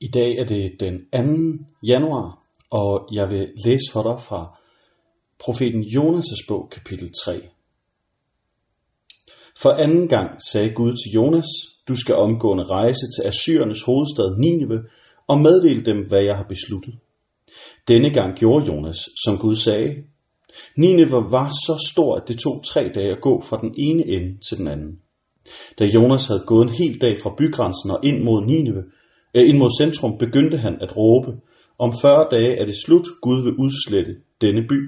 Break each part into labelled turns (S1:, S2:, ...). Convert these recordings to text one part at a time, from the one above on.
S1: I dag er det den 2. januar, og jeg vil læse for dig fra profeten Jonas' bog, kapitel 3. For anden gang sagde Gud til Jonas, du skal omgående rejse til Assyrernes hovedstad Nineve og meddele dem, hvad jeg har besluttet. Denne gang gjorde Jonas, som Gud sagde. Nineve var så stor, at det tog tre dage at gå fra den ene ende til den anden. Da Jonas havde gået en hel dag fra bygrænsen og ind mod Nineve, ind mod centrum begyndte han at råbe, om 40 dage er det slut, Gud vil udslette denne by.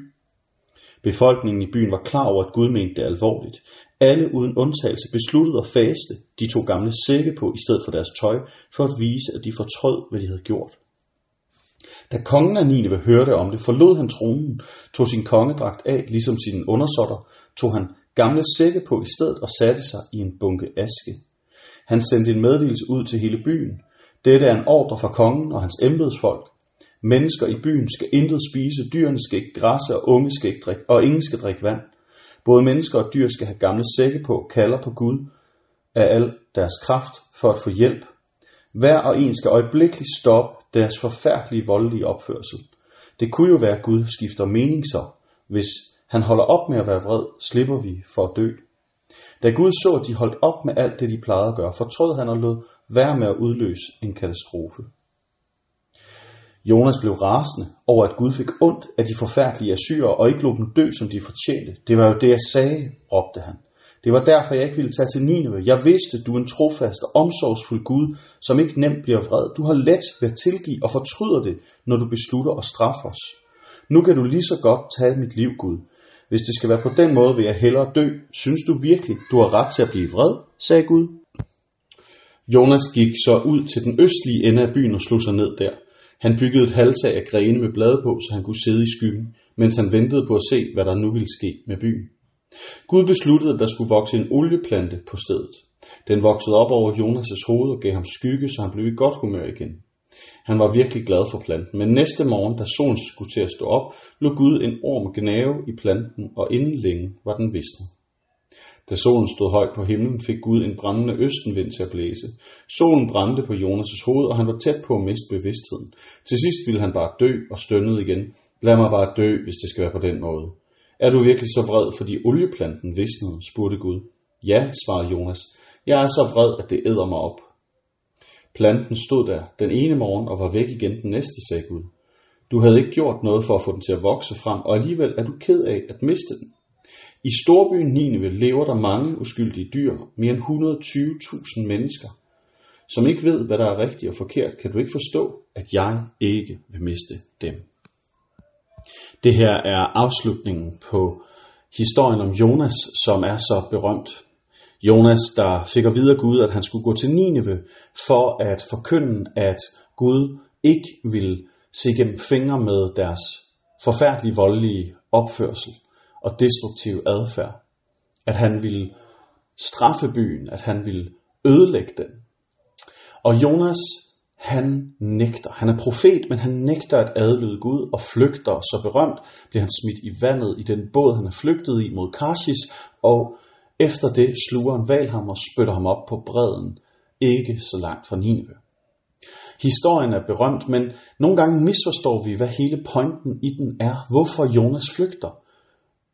S1: Befolkningen i byen var klar over, at Gud mente det alvorligt. Alle uden undtagelse besluttede at faste. De tog gamle sække på i stedet for deres tøj, for at vise, at de fortrød, hvad de havde gjort. Da kongen af Nineve hørte om det, forlod han tronen, tog sin kongedragt af, ligesom sine undersåtter, tog han gamle sække på i stedet og satte sig i en bunke aske. Han sendte en meddelelse ud til hele byen. Dette er en ordre fra kongen og hans embedsfolk. Mennesker i byen skal intet spise, dyrene skal ikke græsse, og unge skal ikke drikke, og ingen skal drikke vand. Både mennesker og dyr skal have gamle sække på, kalder på Gud af al deres kraft for at få hjælp. Hver og en skal øjeblikkeligt stoppe deres forfærdelige voldelige opførsel. Det kunne jo være, at Gud skifter mening så. Hvis han holder op med at være vred, slipper vi for at dø. Da Gud så, at de holdt op med alt det, de plejede at gøre, fortrød han og lod være med at udløse en katastrofe. Jonas blev rasende over, at Gud fik ondt af de forfærdelige assyrer og ikke lod dem dø, som de fortjente. Det var jo det, jeg sagde, råbte han. Det var derfor, jeg ikke ville tage til Nineve. Jeg vidste, du er en trofast og omsorgsfuld Gud, som ikke nemt bliver vred. Du har let ved at tilgive og fortryder det, når du beslutter at straffe os. Nu kan du lige så godt tage mit liv, Gud. Hvis det skal være på den måde, vil jeg hellere dø. Synes du virkelig, du har ret til at blive vred, sagde Gud. Jonas gik så ud til den østlige ende af byen og slog sig ned der. Han byggede et halvtag af grene med blade på, så han kunne sidde i skyggen, mens han ventede på at se, hvad der nu ville ske med byen. Gud besluttede, at der skulle vokse en olieplante på stedet. Den voksede op over Jonas' hoved og gav ham skygge, så han blev i godt humør igen. Han var virkelig glad for planten, men næste morgen, da solen skulle til at stå op, lå Gud en orm gnave i planten, og inden længe var den visnet. Da solen stod højt på himlen, fik Gud en brændende østenvind til at blæse. Solen brændte på Jonas' hoved, og han var tæt på at miste bevidstheden. Til sidst ville han bare dø og stønnede igen. Lad mig bare dø, hvis det skal være på den måde. Er du virkelig så vred, fordi olieplanten visnede, spurgte Gud. Ja, svarede Jonas. Jeg er så vred, at det æder mig op. Planten stod der den ene morgen og var væk igen den næste, sagde Gud. Du havde ikke gjort noget for at få den til at vokse frem, og alligevel er du ked af at miste den. I storbyen Nineve lever der mange uskyldige dyr, mere end 120.000 mennesker. Som ikke ved, hvad der er rigtigt og forkert, kan du ikke forstå, at jeg ikke vil miste dem. Det her er afslutningen på historien om Jonas, som er så berømt. Jonas, der fik at vide af Gud, at han skulle gå til Nineve for at forkynde, at Gud ikke ville se gennem fingre med deres forfærdelige voldelige opførsel og destruktiv adfærd. At han ville straffe byen, at han ville ødelægge den. Og Jonas, han nægter. Han er profet, men han nægter at adlyde Gud og flygter. Så berømt bliver han smidt i vandet i den båd, han er flygtet i mod Karsis, og efter det sluger en val ham og spytter ham op på bredden, ikke så langt fra Nineve. Historien er berømt, men nogle gange misforstår vi, hvad hele pointen i den er. Hvorfor Jonas flygter.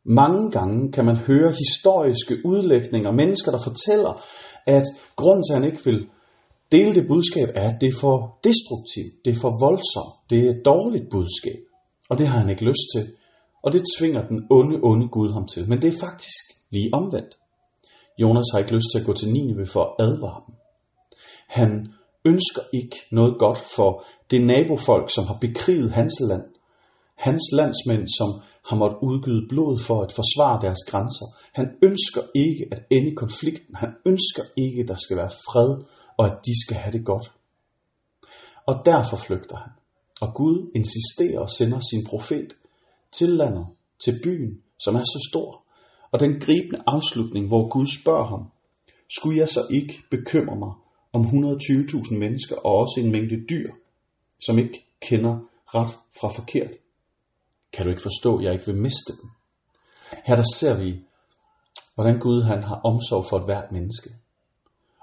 S1: Mange gange kan man høre historiske udlægninger, mennesker, der fortæller, at grunden til, at han ikke vil dele det budskab, er, at det er for destruktivt, det er for voldsomt, det er et dårligt budskab. Og det har han ikke lyst til. Og det tvinger den onde, onde Gud ham til. Men det er faktisk lige omvendt. Jonas har ikke lyst til at gå til Nineve for at advare dem. Han ønsker ikke noget godt for det nabofolk, som har bekriget hans land. Hans landsmænd, som har måttet udgyde blod for at forsvare deres grænser. Han ønsker ikke at ende konflikten. Han ønsker ikke, at der skal være fred, og at de skal have det godt. Og derfor flygter han. Og Gud insisterer og sender sin profet til landet, til byen, som er så stor. Og den gribende afslutning, hvor Gud spørger ham, skulle jeg så ikke bekymre mig om 120.000 mennesker og også en mængde dyr, som ikke kender ret fra forkert? Kan du ikke forstå, at jeg ikke vil miste dem? Her der ser vi, hvordan Gud han har omsorg for et hvert menneske.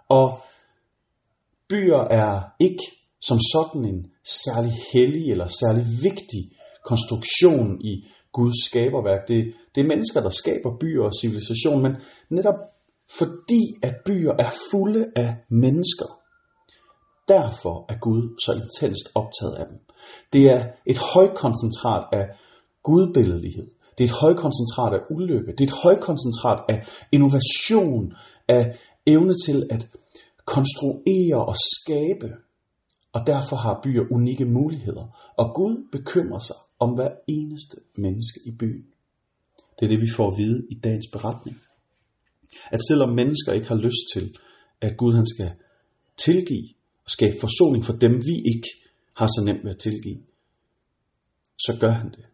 S1: Og byer er ikke som sådan en særlig hellig eller særlig vigtig konstruktion i Guds skaberværk. Det, det er mennesker, der skaber byer og civilisation, men netop fordi at byer er fulde af mennesker, derfor er Gud så intenst optaget af dem. Det er et højkoncentrat af gudbilledlighed. Det er et højkoncentrat af ulykke. Det er et højkoncentrat af innovation, af evne til at konstruere og skabe. Og derfor har byer unikke muligheder. Og Gud bekymrer sig om hver eneste menneske i byen. Det er det, vi får at vide i dagens beretning. At selvom mennesker ikke har lyst til, at Gud han skal tilgive og skabe forsoning for dem, vi ikke har så nemt ved at tilgive, så gør han det.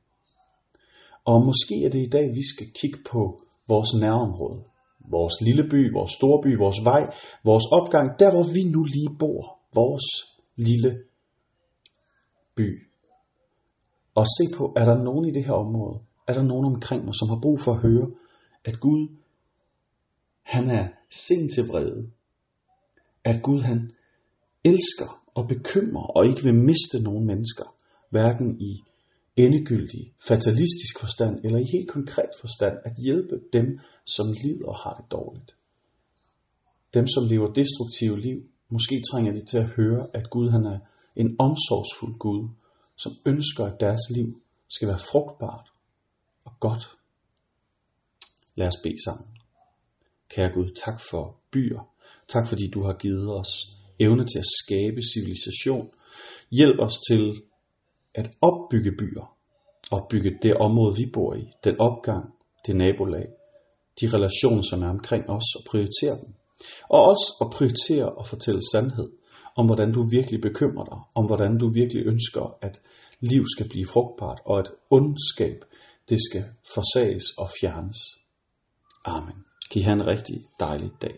S1: Og måske er det i dag, vi skal kigge på vores nærområde. Vores lille by, vores store by, vores vej, vores opgang, der hvor vi nu lige bor. Vores lille by. Og se på, er der nogen i det her område, er der nogen omkring mig, som har brug for at høre, at Gud, han er sent til vrede. At Gud, han elsker og bekymrer og ikke vil miste nogen mennesker, hverken i endegyldig, fatalistisk forstand eller i helt konkret forstand at hjælpe dem, som lider og har det dårligt. Dem, som lever destruktive liv, måske trænger de til at høre, at Gud han er en omsorgsfuld Gud, som ønsker, at deres liv skal være frugtbart og godt. Lad os bede sammen. Kære Gud, tak for byer. Tak fordi du har givet os evne til at skabe civilisation. Hjælp os til at opbygge byer, opbygge det område, vi bor i, den opgang, det nabolag, de relationer, som er omkring os, og prioritere dem. Og også at prioritere og fortælle sandhed om, hvordan du virkelig bekymrer dig, om hvordan du virkelig ønsker, at liv skal blive frugtbart, og at ondskab, det skal forsages og fjernes. Amen. Giv have en rigtig dejlig dag.